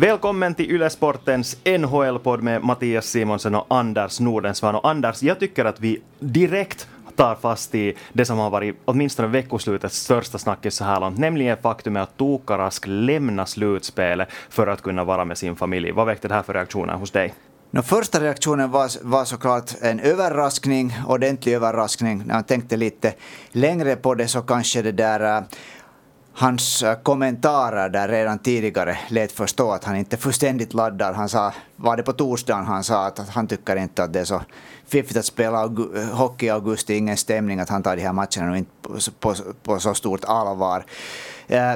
Välkommen till Ylesportens NHL-podd med Mattias Simonsen och Anders Nordensvan. Och Anders, jag tycker att vi direkt tar fast i det som har varit åtminstone veckoslutets största snackis så här långt, nämligen faktumet att Tuukka Rask lämnar slutspelet för att kunna vara med sin familj. Vad väckte det här för reaktioner hos dig? No, första reaktionen var, var såklart en överraskning, ordentlig överraskning. När jag tänkte lite längre på det så kanske det där äh, hans eh, kommentarer där redan tidigare lät förstå att han inte fullständigt laddar. Han sa, var det på torsdagen han sa att, han tycker inte att det är så fiffigt att spela hockey i augusti, ingen stämning, att han tar de här matcherna inte på, på, på så stort allvar. Eh,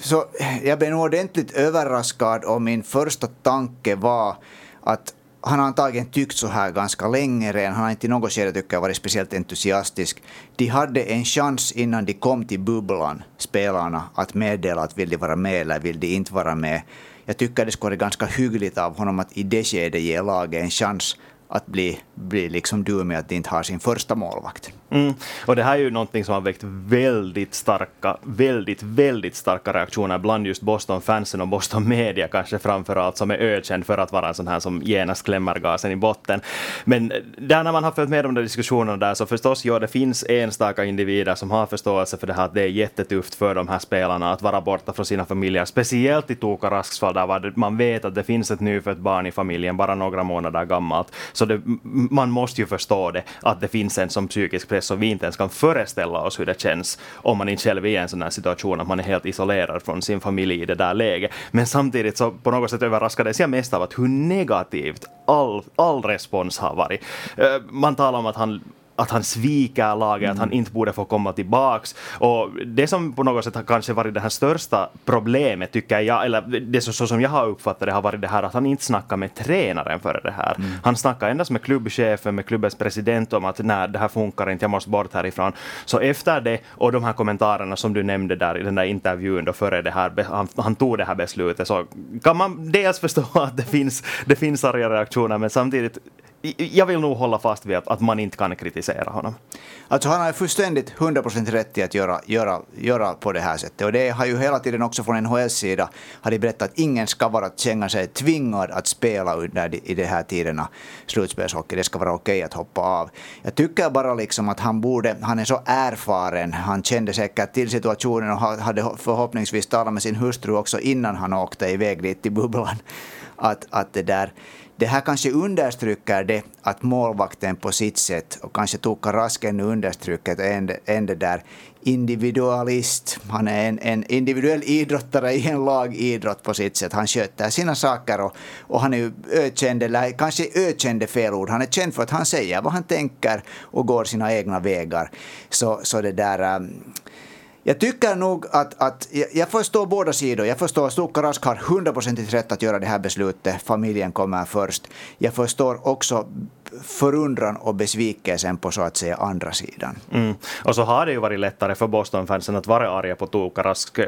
så jag blev nog ordentligt överraskad och min första tanke var att han har antagligen tyckt så här ganska länge redan. Han har inte i något skede tycker jag varit speciellt entusiastisk. De hade en chans innan de kom till bubblan, spelarna, att meddela att vill de vara med eller vill de inte vara med. Jag tycker det skulle vara ganska hyggligt av honom att i det skedet ge laget en chans att bli, bli liksom du med att de inte har sin första målvakt. Mm. Och det här är ju någonting som har väckt väldigt starka, väldigt, väldigt starka reaktioner bland just Boston-fansen och Boston Media kanske framför allt, som är ökänd för att vara en sån här som genast klämmer gasen i botten. Men där när man har följt med de där diskussionerna där så förstås, ja, det finns enstaka individer som har förståelse för det här att det är jättetufft för de här spelarna att vara borta från sina familjer, speciellt i Toka Rasks fall där man vet att det finns ett nyfött barn i familjen, bara några månader gammalt. Så det, man måste ju förstå det, att det finns en sån psykisk press så vi inte ens kan föreställa oss hur det känns om man inte själv är i en sån här situation att man är helt isolerad från sin familj i det där läget. Men samtidigt så på något sätt överraskades jag mest av att hur negativt all, all respons har varit. Eh, man talar om att han att han sviker laget, mm. att han mm. inte borde få komma tillbaks. Och det som på något sätt har kanske varit det här största problemet, tycker jag, eller det så, så som jag har uppfattat det, har varit det här att han inte snackar med tränaren före det här. Mm. Han snackar endast med klubbchefen, med klubbens president om att nej, det här funkar inte, jag måste bort härifrån. Så efter det, och de här kommentarerna som du nämnde där i den där intervjun då före det här, han, han tog det här beslutet, så kan man dels förstå att det finns, det finns arga reaktioner, men samtidigt jag vill nog hålla fast vid att, att man inte kan kritisera honom. Alltså han har fullständigt 100% rätt i att göra, göra, göra på det här sättet. Och det har ju hela tiden också från NHLs sida har de berättat att ingen ska vara känna sig tvingad att spela under i de här tiderna slutspelshockey. Det ska vara okej okay att hoppa av. Jag tycker bara liksom att han borde, han är så erfaren, han kände säkert till situationen och hade förhoppningsvis talat med sin hustru också innan han åkte iväg dit till bubblan. Att, att det där det här kanske understryker det att målvakten på sitt sätt, och kanske Tuukka Rask ännu understryker en, en det där individualist. Han är en, en, individuell idrottare i en lagidrott på sitt sätt. Han sköter sina saker och, och han är ju ökänd, eller kanske ökänd är fel ord. Han är känd för att han säger vad han tänker och går sina egna vägar. Så, så det där... Um, jag tycker nog att, att jag förstår båda sidor. Jag förstår att Stukka Rask har hundraprocentigt rätt att göra det här beslutet. Familjen kommer först. Jag förstår också förundran och besvikelsen på så att säga andra sidan. Mm. Och så har det ju varit lättare för Boston-fansen att vara arga på Tuukka Rask.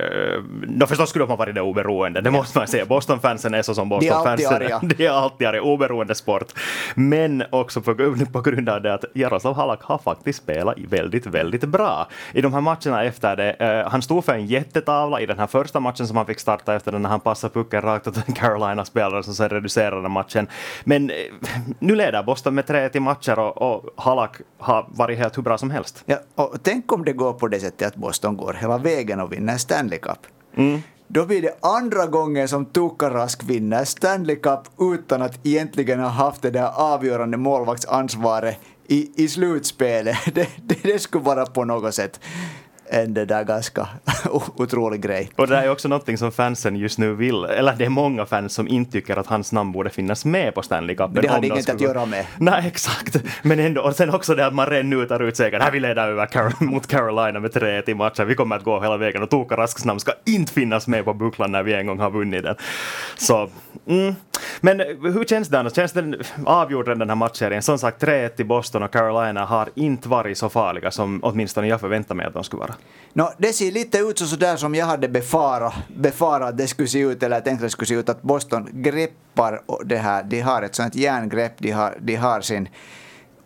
No, förstås skulle de ha varit det oberoende, det måste man säga. Boston-fansen är så som Boston-fansen är. De är alltid arga, oberoende sport. Men också på, på grund av det att Jaroslav Halak har faktiskt spelat väldigt, väldigt bra i de här matcherna efter det. Uh, han stod för en jättetavla i den här första matchen som han fick starta efter den när han passade pucken rakt åt en Carolina-spelare som sen reducerade matchen. Men uh, nu leder Boston med tre till matcher och, och Halak har varit helt hur bra som helst. Ja, och tänk om det går på det sättet att Boston går hela vägen och vinner Stanley Cup. Mm. Då blir det andra gången som Tuukka Rask vinner Stanley Cup utan att egentligen ha haft det där avgörande målvaktsansvaret i, i slutspelet. Det, det, det skulle vara på något sätt en det där ganska otrolig grej. Och det är också någonting som fansen just nu vill, eller det är många fans som inte tycker att hans namn borde finnas med på Stanley Cup. Det hade inget att göra med. Nej, exakt. Men ändå, och sen också det att man redan nu tar ut segern. Här vi leder över Carol mot Carolina med 3 i matchen. Vi kommer att gå hela vägen och Tuukka Rasks namn ska inte finnas med på bucklan när vi en gång har vunnit den. Så, mm. Men hur känns det annars? Känns den avgjord den här matchserien? Som sagt, 3 i Boston och Carolina har inte varit så farliga som åtminstone jag förväntade mig att de skulle vara. No, det ser lite ut så där som jag hade befarat, befarat att det skulle se ut, eller tänkt att det skulle se ut, att Boston greppar det här. De har ett sånt järngrepp, de har, de har sin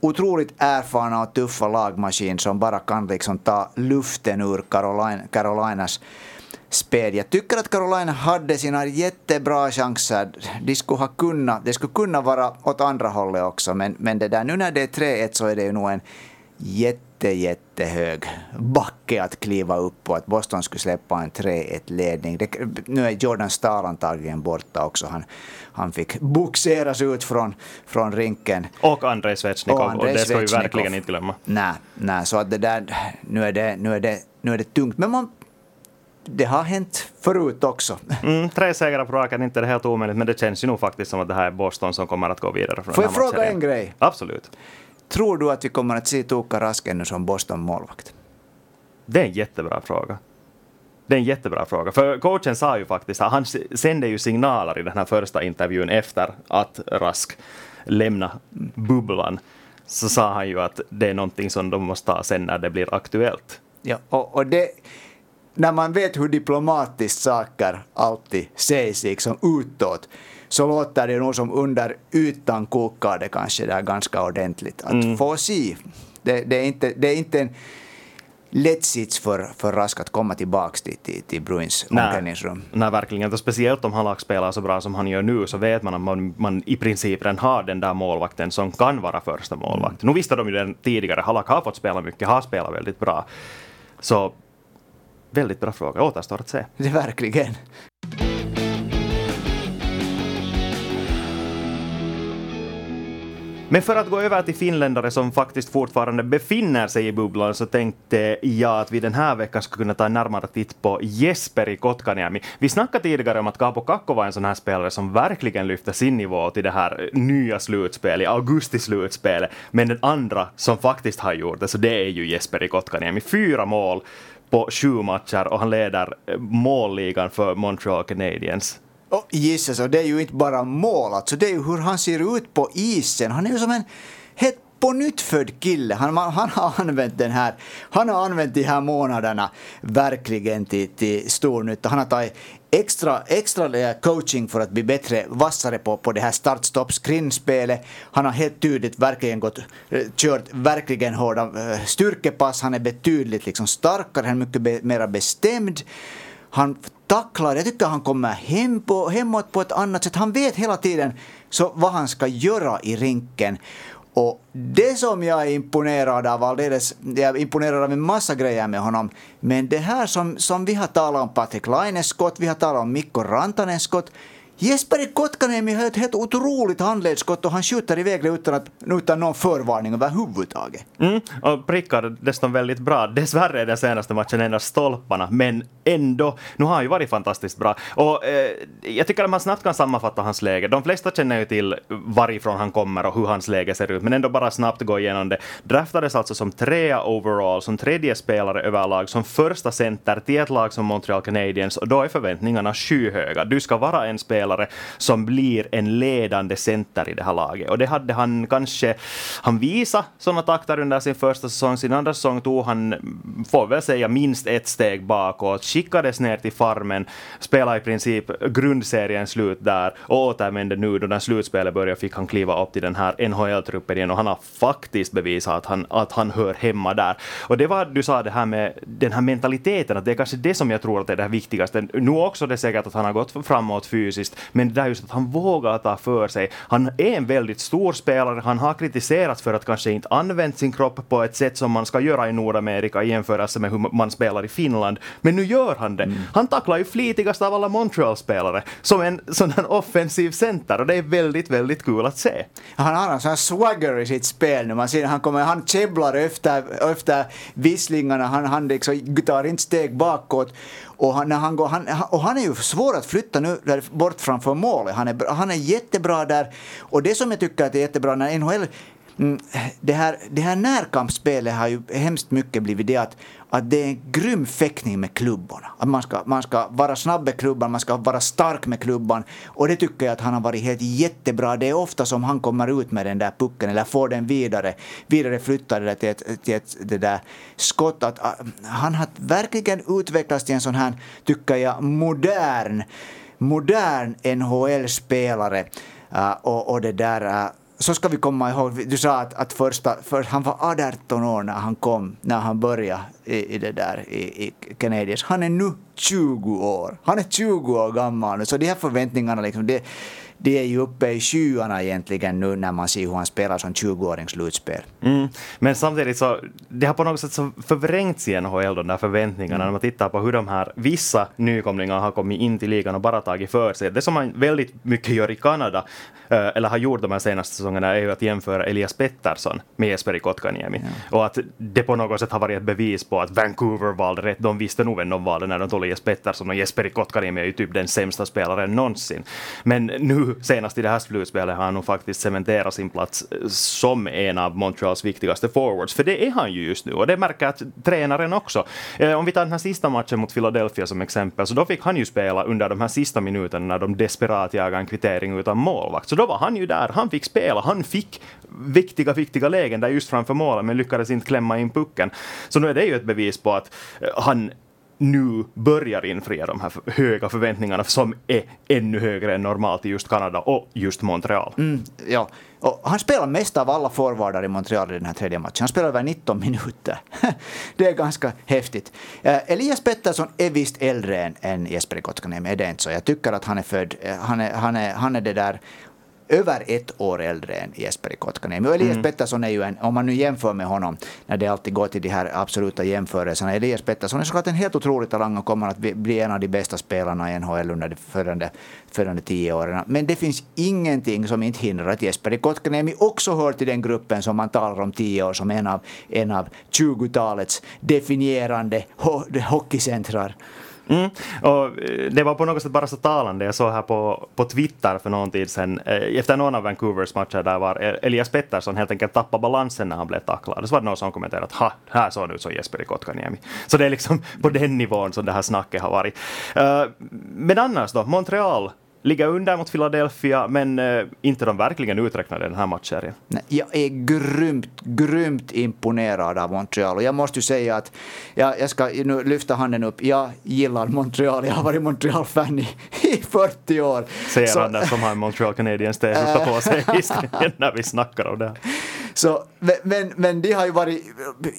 otroligt erfarna och tuffa lagmaskin som bara kan liksom ta luften ur Carolina, Carolinas spel. Jag tycker att Carolina hade sina jättebra chanser. De skulle ha kunnat, det skulle kunna vara åt andra hållet också, men, men det där, nu när det är 3-1 så är det ju nog en jätte, jättehög backe att kliva upp på. Att Boston skulle släppa en 3-1-ledning. Nu är Jordan Stahl antagligen borta också. Han, han fick boxeras ut från, från rinken. Och Andrei Svetjnikov, och, och det ska vi verkligen inte glömma. Nej, nej, så att det där, nu är det, nu är det, nu är det tungt. Men man, det har hänt förut också. Mm, tre segrar på raken, inte det helt omöjligt, men det känns ju nog faktiskt som att det här är Boston som kommer att gå vidare från Får jag fråga en grej? Absolut. Tror du att vi kommer att se Tuukka Rask ännu som Boston-målvakt? Det är en jättebra fråga. Det är en jättebra fråga. För coachen sa ju faktiskt, han sände ju signaler i den här första intervjun efter att Rask lämnade bubblan. Så sa han ju att det är någonting som de måste ta sen när det blir aktuellt. Ja, och, och det, när man vet hur diplomatiskt saker alltid sägs liksom utåt, så låter det nog som under ytan kokar det kanske där ganska ordentligt. Att mm. få se. Det, det, är inte, det är inte en lätt sits för, för Rask att komma tillbaka till, till, till Bruins omklädningsrum. Nej, verkligen. Och speciellt om han lagspelar så bra som han gör nu så vet man att man, man i princip redan har den där målvakten som kan vara första målvakt. Mm. Nu visste de ju den tidigare. Halak har fått spela mycket, har spelat väldigt bra. Så väldigt bra fråga. Återstår att se. Det verkligen. Men för att gå över till finländare som faktiskt fortfarande befinner sig i bubblan så tänkte jag att vi den här veckan skulle kunna ta en närmare titt på Jesper i Kotkaniemi. Vi snackade tidigare om att Kaapo Kakko var en sån här spelare som verkligen lyfte sin nivå till det här nya slutspelet, augusti-slutspelet. Men den andra som faktiskt har gjort det, så det är ju Jesper i Kotkaniemi. Fyra mål på sju matcher och han leder målligan för Montreal Canadiens. Oh, Jesus, och det är ju inte bara mål, alltså, det är ju hur han ser ut på isen. Han är ju som en helt på nytt född kille. Han, han, har använt den här, han har använt de här månaderna verkligen till, till stor nytta. Han har tagit extra, extra coaching för att bli bättre, vassare på, på det här start-stopp skrinspelet. Han har helt tydligt verkligen gått, kört verkligen hårda eh, styrkepass. Han är betydligt liksom starkare, han är mycket be, mer bestämd. Han tacklar, jag tycker han kommer hem på, hemåt på ett annat sätt. Han vet hela tiden så vad han ska göra i rinken. Och det som jag är imponerad av, alldeles, jag är imponerad av en massa grejer med honom, men det här som, som vi har talat om Patrik Laines skott, vi har talat om Mikko Rantanen skott, Jesper Kotkaniemi har ett helt otroligt handledsskott och han skjuter iväg det utan, att, utan någon förvarning överhuvudtaget. Mm, och prickar dessutom väldigt bra. Dessvärre är den senaste matchen endast stolparna, men ändå. Nu har han ju varit fantastiskt bra. Och eh, jag tycker att man snabbt kan sammanfatta hans läge. De flesta känner ju till varifrån han kommer och hur hans läge ser ut, men ändå bara snabbt gå igenom det. Draftades alltså som trea overall, som tredje spelare överlag, som första center till ett lag som Montreal Canadiens och då är förväntningarna skyhöga. Du ska vara en spelare spelare som blir en ledande center i det här laget. Och det hade han kanske, han visade sådana takter under sin första säsong. Sin andra säsong tog han, får väl säga, minst ett steg bakåt, skickades ner till farmen, spelade i princip grundserien slut där och återvände nu då när slutspelet började fick han kliva upp till den här NHL-truppen igen och han har faktiskt bevisat att han, att han hör hemma där. Och det var du sa det här med den här mentaliteten, att det är kanske det som jag tror att är det viktigaste. Nu också det säkert att han har gått framåt fysiskt, men det är just att han vågar ta för sig. Han är en väldigt stor spelare, han har kritiserats för att kanske inte använt sin kropp på ett sätt som man ska göra i Nordamerika i jämförelse med hur man spelar i Finland. Men nu gör han det. Mm. Han tacklar ju flitigast av alla Montreal-spelare som en sån här offensiv center och det är väldigt, väldigt kul att se. Han har en sån här swagger i sitt spel nu. Man ser han kommer, han käbblar efter, efter visslingarna, han, han liksom tar inte steg bakåt. Och han, när han, går, han, och han är ju svår att flytta nu där, bort framför målet. Han är, han är jättebra där. Och det som jag tycker att är jättebra när NHL Mm, det här, det här närkampsspelet har ju hemskt mycket blivit det att, att det är en grym fäktning med klubborna. Att man ska, man ska vara snabb med klubban, man ska vara stark med klubban. Och det tycker jag att han har varit helt jättebra. Det är ofta som han kommer ut med den där pucken eller får den vidare, vidare flyttad till ett, till ett det där skott. Att, att, han har verkligen utvecklats till en sån här, tycker jag, modern, modern NHL-spelare. Uh, äh, och, och det där uh, så ska vi komma ihåg, du sa att, att första, för han var 18 år när han kom, när han började i, i det där i, i Canadiens. Han är nu 20 år. Han är 20 år gammal nu, så de här förväntningarna liksom, det, de är ju uppe i skyarna egentligen nu när man ser hur han spelar som 20-åring slutspel. Mm. Men samtidigt så, det har på något sätt så förvrängts i NHL, de där förväntningarna, mm. när man tittar på hur de här vissa nykomlingar har kommit in till ligan och bara tagit för sig. Det som man väldigt mycket gör i Kanada, eh, eller har gjort de här senaste säsongerna, är ju att jämföra Elias Pettersson med Jesperi Kotkaniemi. Ja. Och att det på något sätt har varit ett bevis på att Vancouver valde rätt. De visste nog vem de valde när de tog Elias Pettersson och Jesperi Kotkaniemi är ju typ den sämsta spelaren någonsin. Men nu senast i det här slutspelet har han nog faktiskt cementerat sin plats eh, som en av Montreals viktigaste forwards, för det är han ju just nu och det märker att tränaren också. Eh, om vi tar den här sista matchen mot Philadelphia som exempel, så då fick han ju spela under de här sista minuterna när de desperat jagade en kvittering utan målvakt. Så då var han ju där, han fick spela, han fick viktiga, viktiga lägen där just framför målet men lyckades inte klämma in pucken. Så nu är det ju ett bevis på att eh, han nu börjar infria de här höga förväntningarna som är ännu högre än normalt i just Kanada och just Montreal. Mm, ja. Och han spelar mest av alla forwardar i Montreal i den här tredje matchen. Han spelar över 19 minuter. det är ganska häftigt. Eh, Elias Pettersson är visst äldre än, än Jesper Kotkaniemi, är det inte så? Jag tycker att han är född, eh, han är, han är, han är det där över ett år äldre än Jesperi Kotkaniemi. Och Elias mm. Pettersson är ju en, om man nu jämför med honom, när det alltid går till de här absoluta jämförelserna, Elias Pettersson är såklart en helt otrolig talang och kommer att bli en av de bästa spelarna i NHL under de följande, följande tio åren. Men det finns ingenting som inte hindrar att Jesperi Kotkaniemi också hör till den gruppen som man talar om tio år som en av, en av 20-talets definierande ho hockeycentrar. Mm. Och eh, det var på något sätt bara så talande. Jag såg här på, på Twitter för någon tid sedan, eh, efter någon av Vancouvers matcher, där var Elias Pettersson helt enkelt tappade balansen när han blev tacklad. Så var det någon som kommenterade att ha, här såg han ut som Jesper i Kotkaniemi. Så det är liksom på den nivån som det här snacket har varit. Eh, men annars då, Montreal ligger under mot Philadelphia, men eh, inte de verkligen uträknade den här matchserien. Jag är grymt, grymt imponerad av Montreal och jag måste ju säga att jag, jag ska nu lyfta handen upp. Jag gillar Montreal. Jag har varit Montreal-fan i, i 40 år. Säger han där som har en Montreal Canadiens t-skjorta på sig när vi snackar om det. Så, men, men de har ju varit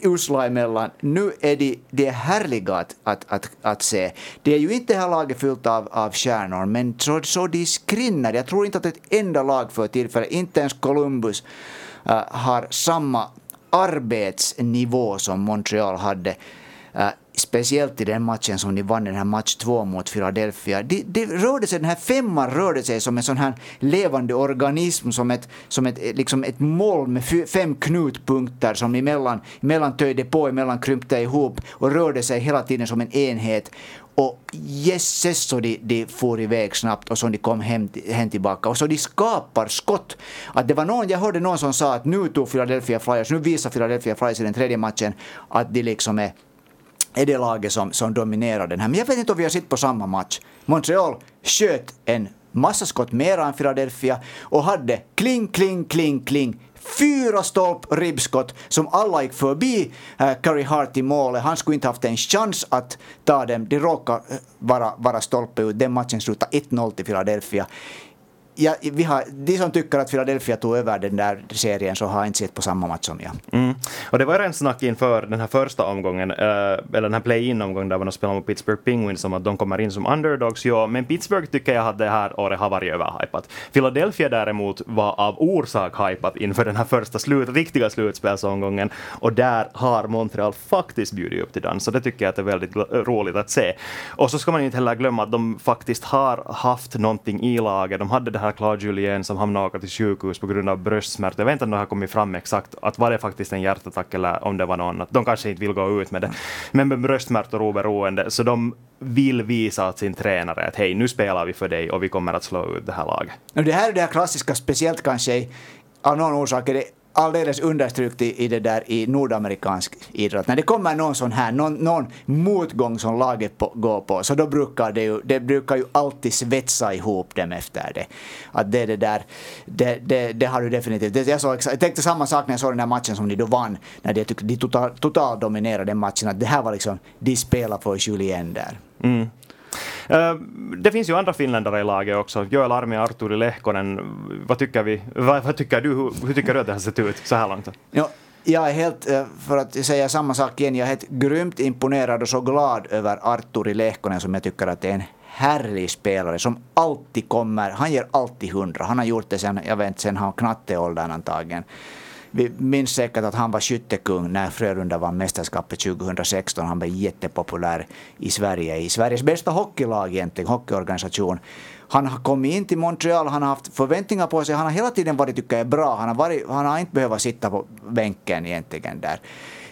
usla emellan. Nu är de, de är härliga att, att, att, att se. Det är ju inte det här laget fyllt av, av stjärnor, men så, så de skrinnar. Jag tror inte att ett enda lag för tillfället, inte ens Columbus, uh, har samma arbetsnivå som Montreal hade. Uh, speciellt i den matchen som ni vann, den här match två mot Philadelphia. Det, det rörde sig, den här femman rörde sig som en sån här levande organism, som ett, som ett, liksom ett moln med fem knutpunkter som emellan, emellan töjde på, emellan krympte ihop och rörde sig hela tiden som en enhet. Och jösses så de, de for iväg snabbt och så de kom hem, hem tillbaka. Och så de skapar skott. Att det var någon, jag hörde någon som sa att nu tog Philadelphia Flyers, nu visar Philadelphia Flyers i den tredje matchen att de liksom är är det laget som, som dominerar den här. Men jag vet inte om vi har sett på samma match. Montreal sköt en massa skott mera än Philadelphia och hade kling, kling, kling, kling fyra stolp ribbskott som alla gick förbi uh, Curry Hart i målet. Han skulle inte haft en chans att ta dem. Det råkade eh, vara, vara stolpe ut. Den matchen slutade 1-0 till Philadelphia ja, vi har, de som tycker att Philadelphia tog över den där serien så har inte sett på samma match som jag. Mm. Och det var en snack inför den här första omgången, eh, eller den här play-in-omgången där man spelar mot Pittsburgh Penguins om att de kommer in som underdogs. Ja, men Pittsburgh tycker jag att det här året har varit överhypat. Philadelphia däremot var av orsak hypat inför den här första slut, riktiga slutspelsomgången och där har Montreal faktiskt bjudit upp till dans, så det tycker jag att det är väldigt roligt att se. Och så ska man inte heller glömma att de faktiskt har haft någonting i laget. De hade det här här Claude Julien som hamnade åka till sjukhus på grund av bröstsmärta. Jag vet inte om det har kommit fram exakt att var det faktiskt en hjärtattack eller om det var någon annat. De kanske inte vill gå ut med det. Men med bröstsmärtor oberoende, så de vill visa åt sin tränare att hej, nu spelar vi för dig och vi kommer att slå ut det här laget. Det här är det här klassiska, speciellt kanske av någon orsak är det alldeles understrykt i, i det där i nordamerikansk idrott. När det kommer någon sån här, någon, någon motgång som laget på, går på, så då brukar det ju, det brukar ju alltid svetsa ihop dem efter det. Att det, det där, det, det, det har du definitivt. Det, jag, såg, jag tänkte samma sak när jag såg den här matchen som de då vann, när de, de totalt total dominerade den matchen, att det här var liksom, de spelar för Julien där. Mm. Eh, det finns ju andra finländare i laget också. Joel Armi och Arturi Lehkonen. Vad tycker vi? Vad, vad tycker du? Hur, hur, tycker du att det har sett ut så här långt? Ja, jag är helt, eh, för att säga samma sak igen, jag är helt grymt imponerad och så glad över Arturi Lehkonen som jag tycker att det är en härlig spelare som alltid kommer, han ger alltid hundra. Han har gjort det sen, jag vet inte, sen han knatteåldern antagligen. Vi minns säkert att han var skyttekung när Frölunda vann mästerskapet 2016. Han blev jättepopulär i Sverige, i Sveriges bästa hockeylag egentligen, hockeyorganisation. Han har kommit in till Montreal, han har haft förväntningar på sig, han har hela tiden varit, tycker jag, bra. Han har, varit, han har inte behövt sitta på bänken egentligen där.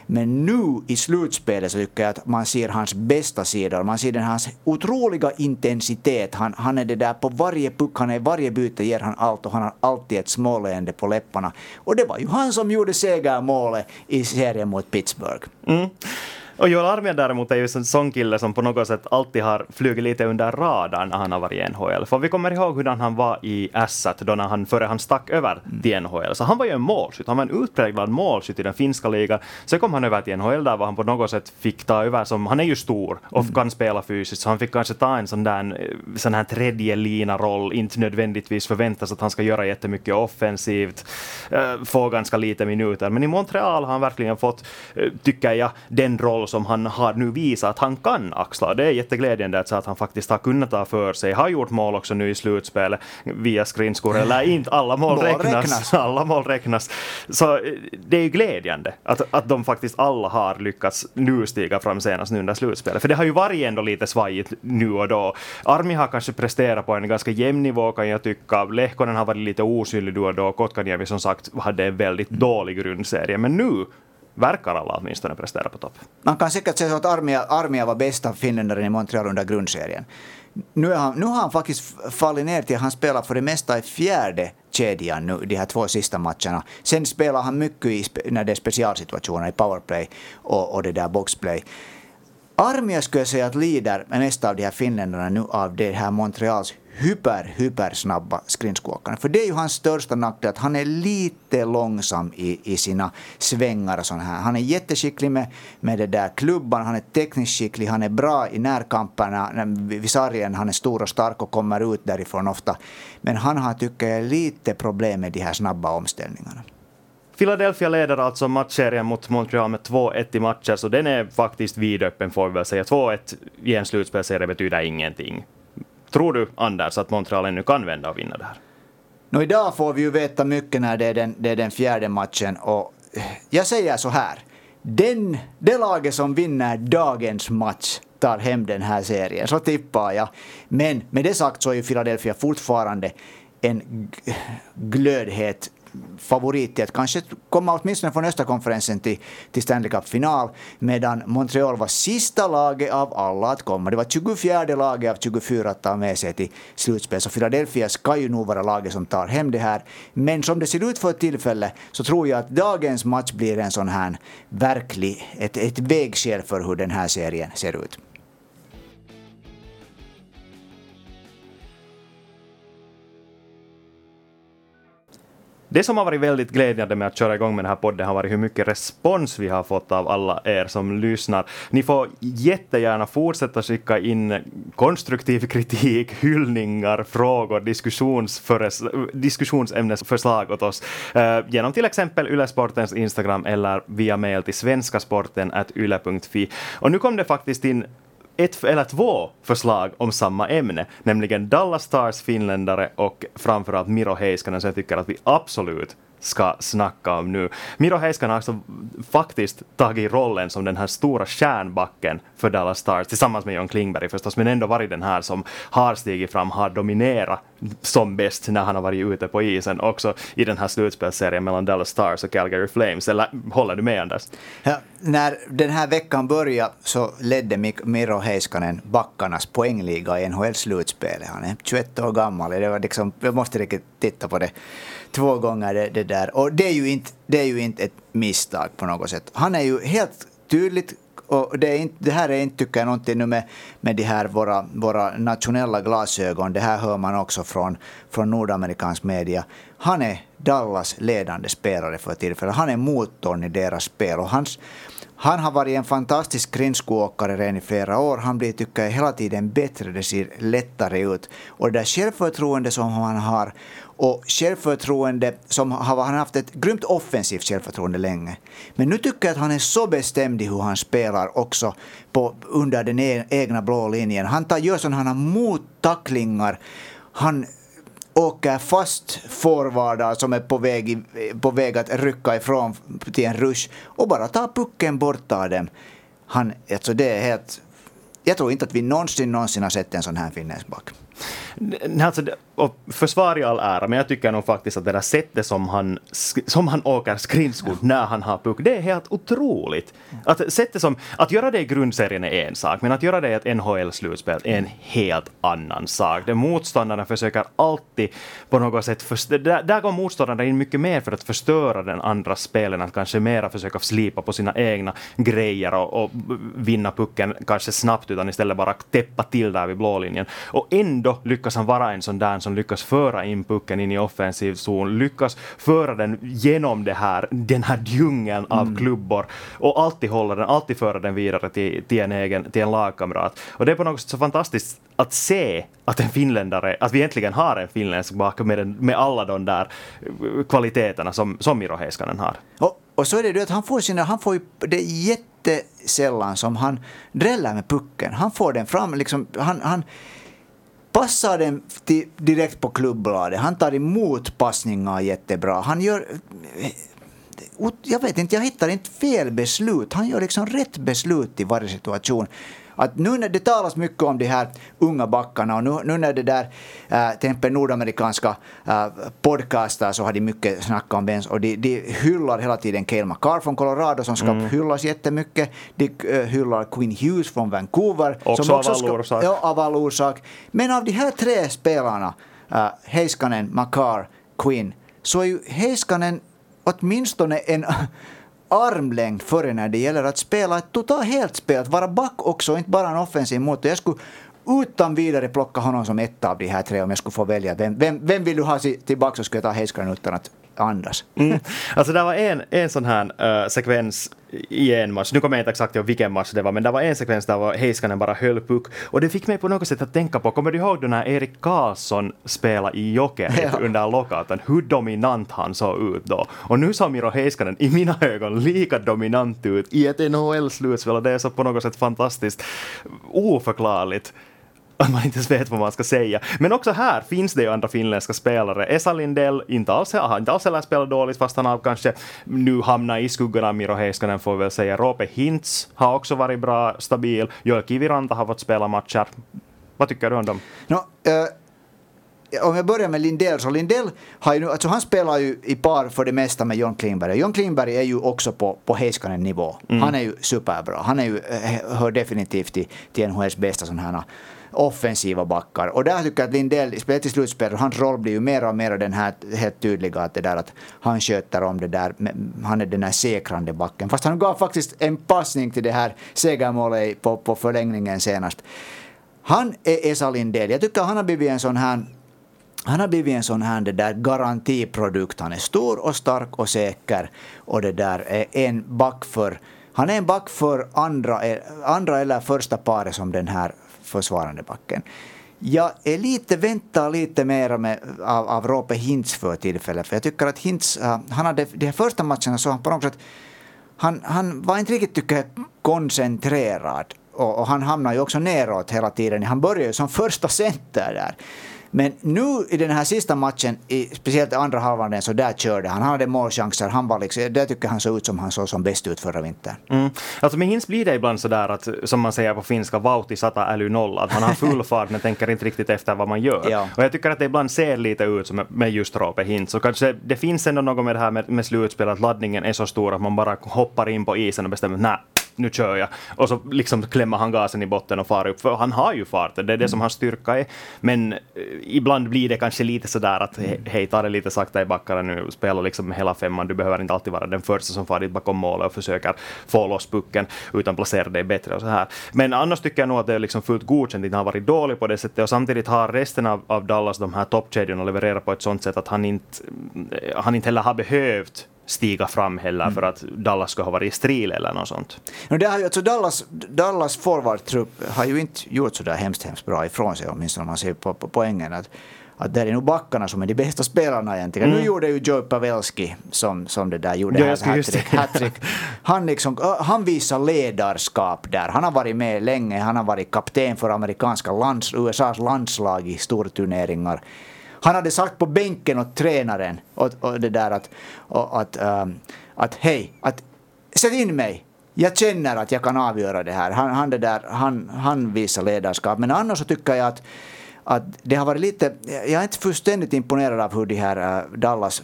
Men nu i slutspelet så tycker jag att man ser hans bästa sidor. Man ser den hans otroliga intensitet. Han, han är det där på varje puck, han är varje byte ger han allt och han har alltid ett småleende på läpparna. Och det var ju han som gjorde segermålet i serien mot Pittsburgh. Mm. Och Joel Armia däremot är ju en sån kille som på något sätt alltid har flugit lite under radarn när han har varit i NHL. För vi kommer ihåg hur han var i Ässät då när han, före han stack över mm. till NHL. Så han var ju en målskytt, han var en utpräglad målskytt i den finska ligan. Sen kom han över till NHL där var han på något sätt fick ta över som, han är ju stor och mm. kan spela fysiskt, så han fick kanske ta en sån där sån här tredje lina roll, inte nödvändigtvis förväntas att han ska göra jättemycket offensivt, äh, få ganska lite minuter. Men i Montreal har han verkligen fått, äh, tycker jag, den roll roll som han har nu visat att han kan axla. Det är jätteglädjande att, att han faktiskt har kunnat ta för sig. Har gjort mål också nu i slutspelet via skridskor, eller inte alla mål, mål räknas. räknas. Alla mål räknas. Så eh, det är ju glädjande att, att de faktiskt alla har lyckats nu stiga fram senast nu under slutspelet. För det har ju varit ändå lite svajigt nu och då. Armi har kanske presterat på en ganska jämn nivå kan jag tycka. Lehkonen har varit lite osynlig då och då. Kotkaniemi som sagt hade en väldigt dålig grundserie. Men nu verkar alla åtminstone prestera på topp. Man kan säkert säga så att Armia, Armia var bästa finländaren i Montreal under grundserien. Nu, han, nu har han faktiskt fallit ner till att han spelar för det mesta i fjärde kedjan nu, de här två sista matcherna. Sen spelar han mycket i, när det är specialsituationer, i powerplay och, och det där boxplay. Armia skulle jag säga att lider mest av de här finländarna nu av det här Montreals hyper, hypersnabba skridskoåkarna. För det är ju hans största nackdel, att han är lite långsam i, i sina svängar och sånt här. Han är jätteskicklig med, med det där klubban, han är tekniskt skicklig, han är bra i närkamperna vid sargen, han är stor och stark och kommer ut därifrån ofta. Men han har, tycker jag, lite problem med de här snabba omställningarna. Philadelphia leder alltså matchserien mot Montreal med 2-1 i matcher, så den är faktiskt vidöppen får vi väl säga. 2-1 i en slutspelserie betyder ingenting. Tror du, Anders, att Montreal ännu kan vända och vinna det här? No, idag får vi ju veta mycket när det är den, det är den fjärde matchen. Och eh, jag säger så här. Den, det laget som vinner dagens match tar hem den här serien. Så tippar jag. Men med det sagt så är ju Philadelphia fortfarande en glödhet favorit till att kanske komma åtminstone från östra konferensen till, till Stanley Cup-final, medan Montreal var sista laget av alla att komma. Det var 24 laget av 24 att ta med sig till slutspel, så Philadelphia ska ju nog vara laget som tar hem det här. Men som det ser ut för tillfället så tror jag att dagens match blir en sån här verklig, ett, ett vägskäl för hur den här serien ser ut. Det som har varit väldigt glädjande med att köra igång med den här podden har varit hur mycket respons vi har fått av alla er som lyssnar. Ni får jättegärna fortsätta skicka in konstruktiv kritik, hyllningar, frågor, diskussionsämnesförslag åt oss eh, genom till exempel Ylesportens Instagram eller via mail till svenskasporten.yle.fi. Och nu kom det faktiskt in ett eller två förslag om samma ämne, nämligen Dallas Stars finländare och framförallt Miro Heiskanen, som jag tycker att vi absolut ska snacka om nu. Miro Heiskanen har alltså faktiskt tagit rollen som den här stora stjärnbacken för Dallas Stars, tillsammans med John Klingberg förstås, men ändå varit den här som har stigit fram, har dominerat som bäst när han har varit ute på isen, också i den här slutspelsserien mellan Dallas Stars och Calgary Flames. Eller håller du med Anders? Ja, när den här veckan började så ledde Miro Heiskanen backarnas poängliga i NHL-slutspelet. Han är 21 år gammal. Det var liksom, jag måste riktigt titta på det två gånger det, det, där. Och det är, ju inte, det är ju inte ett misstag på något sätt. Han är ju helt tydligt och det, är inte, det här är inte, tycker jag, någonting nu med, med de här våra, våra nationella glasögon. Det här hör man också från, från nordamerikansk media. Han är Dallas ledande spelare för tillfället. Han är motorn i deras spel. Och hans, Han har varit en fantastisk skridskoåkare redan i flera år. Han blir, tycker jag, hela tiden bättre. Det ser lättare ut. Och det där självförtroende som han har och självförtroende som har, han har haft ett grymt offensivt självförtroende länge. Men nu tycker jag att han är så bestämd i hur han spelar också på, under den e-, egna blå linjen. Han tar, gör sådana mottacklingar. Han åker fast forwardar som är på väg, på väg att rycka ifrån till en rush och bara tar pucken bort av dem. Han, alltså det är helt... Jag tror inte att vi någonsin, någonsin har sett en sån här finländsk back. Alltså, försvar i all ära, men jag tycker nog faktiskt att det där sättet som han, som han åker skridskor när han har puck, det är helt otroligt. Att, sättet som, att göra det i grundserien är en sak, men att göra det i ett NHL-slutspel är en helt annan sak. Det motståndarna försöker alltid på något sätt, där, där går motståndarna in mycket mer för att förstöra den andra spelen, att kanske mera försöka slipa på sina egna grejer och, och vinna pucken kanske snabbt, utan istället bara täppa till där vid blålinjen. Och ändå lyckas han vara en sån där som lyckas föra in pucken in i offensiv zon, lyckas föra den genom det här, den här djungeln av mm. klubbor och alltid hålla den, alltid föra den vidare till, till, en egen, till en lagkamrat. Och det är på något sätt så fantastiskt att se att en finländare, att vi äntligen har en finländsk bak med, med alla de där kvaliteterna som, som Miro Heiskanen har. Och, och så är det ju att han får sina, han får ju, det är jättesällan som han dräller med pucken. Han får den fram, liksom, han, han passar den till, direkt på klubbladet. Han tar emot passningar jättebra. Han gör... Eh, jag vet inte, jag hittar inte fel beslut. Han gör liksom rätt beslut i varje situation att nu när det talas mycket om de här unga backarna och nu, nu när det där äh, till exempel nordamerikanska äh, podcaster så har de mycket snackat om Benz och de, de hyllar hela tiden Cale McCarr från Colorado som ska mm. hyllas jättemycket. De äh, hyllar Quinn Hughes från Vancouver. Också som också av all orsak. Ja, av all orsak. Men av de här tre spelarna, äh, Heiskanen, McCarr, Quinn, så är ju Heiskanen åtminstone en armlängd före när det gäller att spela ett totalt helt spel, att vara back också, inte bara en offensiv motor. Jag skulle utan vidare plocka honom som ett av de här tre om jag skulle få välja. Vem, vem, vem vill du ha tillbaka så skulle jag ta Heiskanen utan att andas. Mm. Alltså det var en, en sån här uh, sekvens i en match, nu kommer jag inte exakt ihåg vilken match det var, men det var en sekvens där Heiskanen bara höll puck och det fick mig på något sätt att tänka på, kommer du ihåg då när Erik Karlsson spelade i Jokerit ja. under lockouten, hur dominant han såg ut då? Och nu såg Miro Heiskanen i mina ögon lika dominant ut i ett NHL-slutspel och det är så på något sätt fantastiskt oförklarligt att man inte ens vet vad man ska säga. Men också här finns det ju andra finländska spelare. Esa Lindell inte alls, har inte alls heller spelat dåligt fast han har kanske nu hamnat i skuggan av Miro Heiskanen får vi väl säga. Roope Hintz har också varit bra, stabil. Joel Kiviranta har fått spela matcher. Vad tycker du om dem? No, uh om jag börjar med Lindell, så Lindell har ju, alltså han spelar ju i par för det mesta med John Klingberg. John Klingberg är ju också på, på Heiskanen nivå. Mm. Han är ju superbra. Han är ju, eh, hör definitivt till, till NHLs bästa sådana här offensiva backar. Och där tycker jag att Lindell, speciellt i slutspel, hans roll blir ju mer och mer den här helt tydliga att det där att han sköter om det där, han är den här säkrande backen. Fast han gav faktiskt en passning till det här segermålet på, på förlängningen senast. Han är Esa Lindell. Jag tycker han har blivit en sån här han har blivit en sån här det där garantiprodukt. Han är stor och stark och säker. Och det där är en back för han är en back för andra, andra eller första paret som den här försvarande backen. Jag är lite, väntar lite mer med, av, av Rope Hintz för tillfället. För jag tycker att Hintz, uh, äh, han hade de här första matcherna så han på något sätt, han, han var inte riktigt tycker jag, koncentrerad. Och, och han hamnar ju också neråt hela tiden. Han börjar ju som första center där. Men nu i den här sista matchen, i, speciellt i andra halvan, så där körde han. Han hade målchanser. Han var liksom, där tycker han såg ut som han såg som bäst ut förra vintern. Mm. Alltså med Hins blir det ibland sådär att, som man säger på finska, vauhti sata äly nolla. Att man har full fart men tänker inte riktigt efter vad man gör. Ja. Och jag tycker att det ibland ser lite ut som med just Roope Hintz. Och kanske det finns ändå något med det här med, med slutspel, att laddningen är så stor att man bara hoppar in på isen och bestämmer nej, nu kör jag. Och så liksom klämmer han gasen i botten och far upp. För han har ju fart, det är det mm. som hans styrka är. Men eh, ibland blir det kanske lite sådär att hej, ta det lite sakta i backarna nu, spela liksom hela femman. Du behöver inte alltid vara den första som far dit bakom målet och försöker få loss pucken, utan placera dig bättre och så här. Men annars tycker jag nog att det är liksom fullt godkänt, inte har varit dålig på det sättet. Och samtidigt har resten av, av Dallas, de här toppkedjorna, levererat på ett sånt sätt att han inte, eh, han inte heller har behövt stiga fram heller mm. för att Dallas ska ha varit i stril eller något sånt. No, det har ju, alltså Dallas, Dallas forwardtrupp har ju inte gjort så där hemskt, hemskt bra ifrån sig, åtminstone om man ser på, på poängen. Att, att det är nog backarna som är de bästa spelarna egentligen. Mm. Nu gjorde ju Joe Pavelski som, som det där gjorde ja, hattrick. hattrick. Han, liksom, han visar ledarskap där. Han har varit med länge. Han har varit kapten för amerikanska lands, USAs landslag i storturneringar. Han hade sagt på bänken åt tränaren och, och det där att, och, att, um, att hej, att sätt in mig. Jag känner att jag kan avgöra det här. Han, han, det där, han, han visar ledarskap. Men annars så tycker jag att att det har varit lite, jag är inte fullständigt imponerad av hur de här äh, Dallas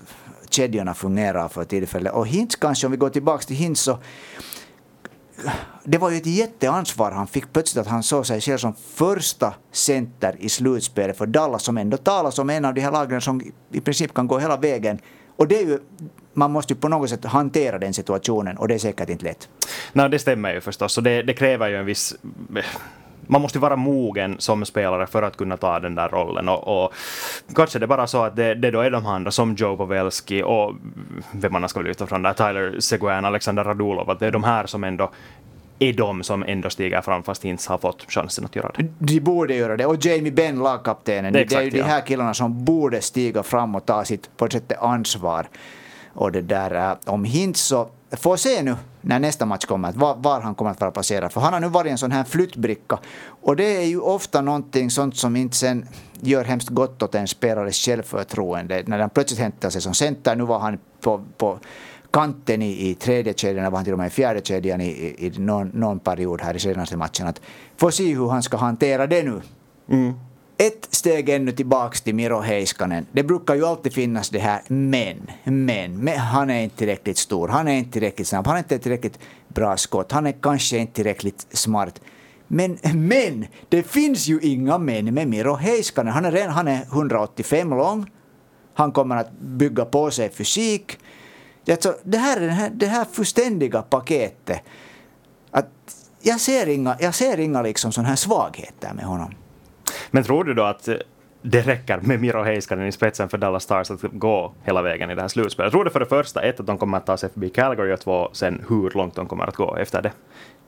kedjorna fungerar för tillfället. Och Hintz kanske, om vi går tillbaka till Hintz så det var ju ett jätteansvar han fick plötsligt att han såg sig själv som första center i slutspelet för Dallas som ändå talas om en av de här lagen som i princip kan gå hela vägen. Och det är ju, man måste ju på något sätt hantera den situationen och det är säkert inte lätt. Nej, det stämmer ju förstås och det, det kräver ju en viss man måste vara mogen som spelare för att kunna ta den där rollen. Och, och kanske det är bara så att det, det då är de andra som Joe Pavelski och vem man ska lyfta från där, Tyler Seguin, Alexander Radulov, att det är de här som ändå är de som ändå stiger fram fast inte har fått chansen att göra det. De borde göra det. Och Jamie Benn, lagkaptenen, det, är, det är ju de här killarna som borde stiga fram och ta sitt på ett sätt ansvar. Och det där, om Hintz så får se nu när nästa match kommer, var, var, han kommer att vara placerad. För han har nu varit en sån här flyttbricka. Och det är ju ofta någonting sånt som inte sen gör hemskt gott åt en spelares självförtroende. När han plötsligt hämtar sig som center, nu var han på, på kanten i, i tredje kedjan, var han till och med i fjärde kedjan i, i, i någon, någon period här i senaste matchen. Att få se hur han ska hantera det nu. Mm ett steg ännu tillbaks till Miro Heiskanen. Det brukar ju alltid finnas det här men, men, men han är inte tillräckligt stor, han är inte tillräckligt snabb, han är inte tillräckligt bra skott, han är kanske inte tillräckligt smart. Men, men, det finns ju inga men med Miro Heiskanen. Han är, redan, han är 185 lång, han kommer att bygga på sig fysik. Alltså, det, här, det, här, det här fullständiga paketet, att jag ser inga, jag ser inga liksom sån här svagheter med honom. Men tror du då att eh, det räcker med Miro Heiskanen i spetsen för Dallas Stars att gå hela vägen i det här slutspelet? Jag tror det för det första, ett, att de kommer att ta sig förbi Calgary och två, sen hur långt de kommer att gå efter det.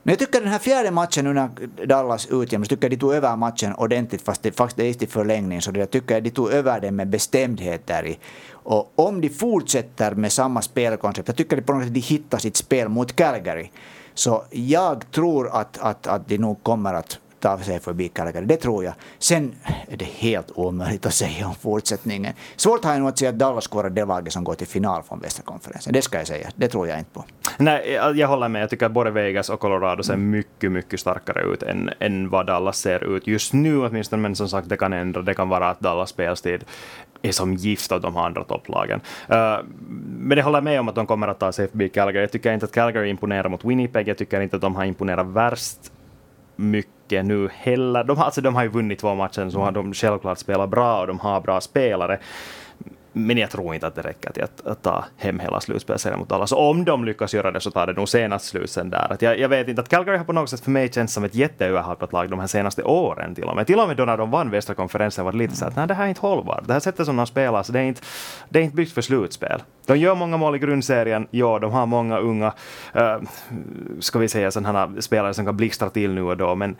Men jag tycker den här fjärde matchen nu när Dallas utjämnas, tycker jag de tog över matchen ordentligt fast det faktiskt är i förlängning. Så jag tycker de tog över den med bestämdhet där i. Och om de fortsätter med samma spelkoncept, jag tycker de på något sätt de hittar sitt spel mot Calgary. Så jag tror att, att, att de nog kommer att ta sig förbi Calgary. Det tror jag. Sen är det helt omöjligt att säga om fortsättningen. Svårt har jag nog att säga att Dallas vara det laget som går till final från västra konferensen. Det ska jag säga. Det tror jag inte på. Nej, jag håller med. Jag tycker att både Vegas och Colorado ser mycket, mycket starkare ut än, än vad Dallas ser ut just nu åtminstone. Men som sagt, det kan ändra. Det kan vara att Dallas spelstid är som gift åt de andra topplagen. Uh, men jag håller med om att de kommer att ta sig förbi Calgary. Jag tycker inte att Calgary imponerar mot Winnipeg. Jag tycker inte att de har imponerat värst mycket nu heller. De har, alltså, de har ju vunnit två matcher, så har de självklart spelat bra och de har bra spelare. Men jag tror inte att det räcker till att, att ta hem hela slutspelsserien mot Dallas. Om de lyckas göra det så tar det nog senast slut sen där. Att jag, jag vet inte, att Calgary har på något sätt för mig känts som ett jätteöverhypat lag de här senaste åren till och med. Till och med då när de vann västra konferensen var det lite så att nej, det här är inte hållbart. Det här sättet som de spelar, så det är inte, det är inte byggt för slutspel. De gör många mål i grundserien, ja, de har många unga, äh, ska vi säga sådana spelare som kan blixtra till nu och då, men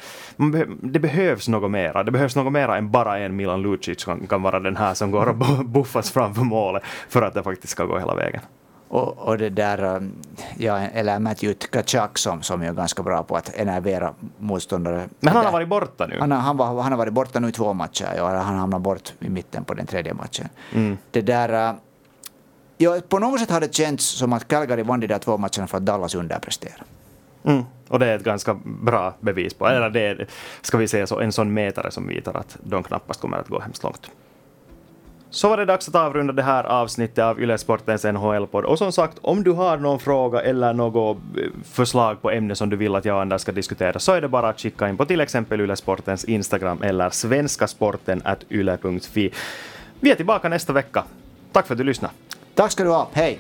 det behövs något mera. Det behövs något mera än bara en Milan Lucic som kan vara den här som går och buffas fram framför målet för att det faktiskt ska gå hela vägen. Och, och, det där, um, ja, eller Matthew Tkachuk som, som är ganska bra på att enervera motståndare. Men han har varit borta nu? Han har, han, var, han har varit borta nu i två matcher, ja, han hamnade bort i mitten på den tredje matchen. Mm. Det där, uh, ja, på något sätt har det känts som att Calgary vann de där två matcherna för att Dallas underpresterade. Mm. Och det är ett ganska bra bevis på, eller det är, ska vi säga så, en sån mätare som visar att de knappast kommer att gå hemskt långt. Så var det dags att avrunda det här avsnittet av Ylesportens NHL-podd. Och som sagt, om du har någon fråga eller något eh, förslag på ämne som du vill att jag och Anders ska diskutera så är det bara att skicka in på till exempel Ylesportens Instagram eller svenskasporten.yle.fi. Vi är tillbaka nästa vecka. Tack för att du lyssnade. Tack ska du ha. Hej!